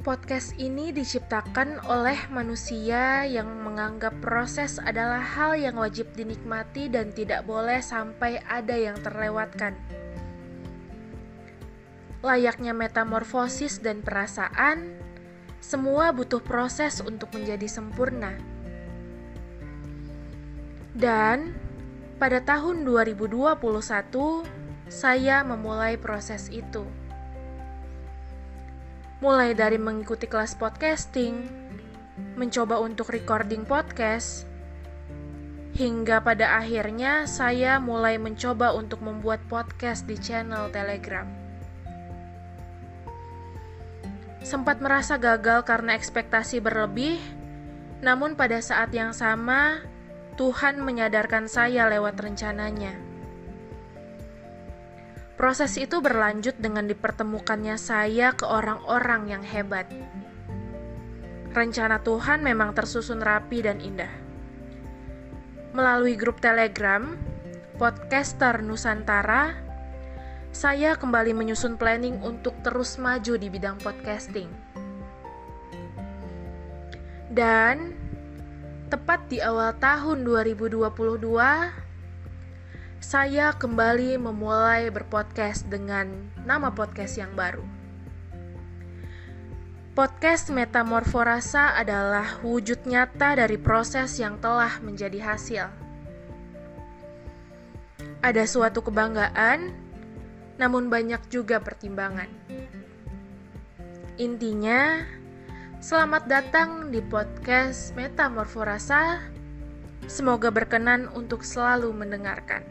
podcast ini diciptakan oleh manusia yang menganggap proses adalah hal yang wajib dinikmati dan tidak boleh sampai ada yang terlewatkan. Layaknya metamorfosis dan perasaan, semua butuh proses untuk menjadi sempurna. Dan pada tahun 2021, saya memulai proses itu. Mulai dari mengikuti kelas podcasting, mencoba untuk recording podcast, hingga pada akhirnya saya mulai mencoba untuk membuat podcast di channel Telegram. Sempat merasa gagal karena ekspektasi berlebih, namun pada saat yang sama Tuhan menyadarkan saya lewat rencananya. Proses itu berlanjut dengan dipertemukannya saya ke orang-orang yang hebat. Rencana Tuhan memang tersusun rapi dan indah. Melalui grup Telegram, podcaster Nusantara, saya kembali menyusun planning untuk terus maju di bidang podcasting. Dan Tepat di awal tahun 2022, saya kembali memulai berpodcast dengan nama podcast yang baru. Podcast Metamorforasa adalah wujud nyata dari proses yang telah menjadi hasil. Ada suatu kebanggaan, namun banyak juga pertimbangan. Intinya, Selamat datang di podcast Metamorforasa. Semoga berkenan untuk selalu mendengarkan.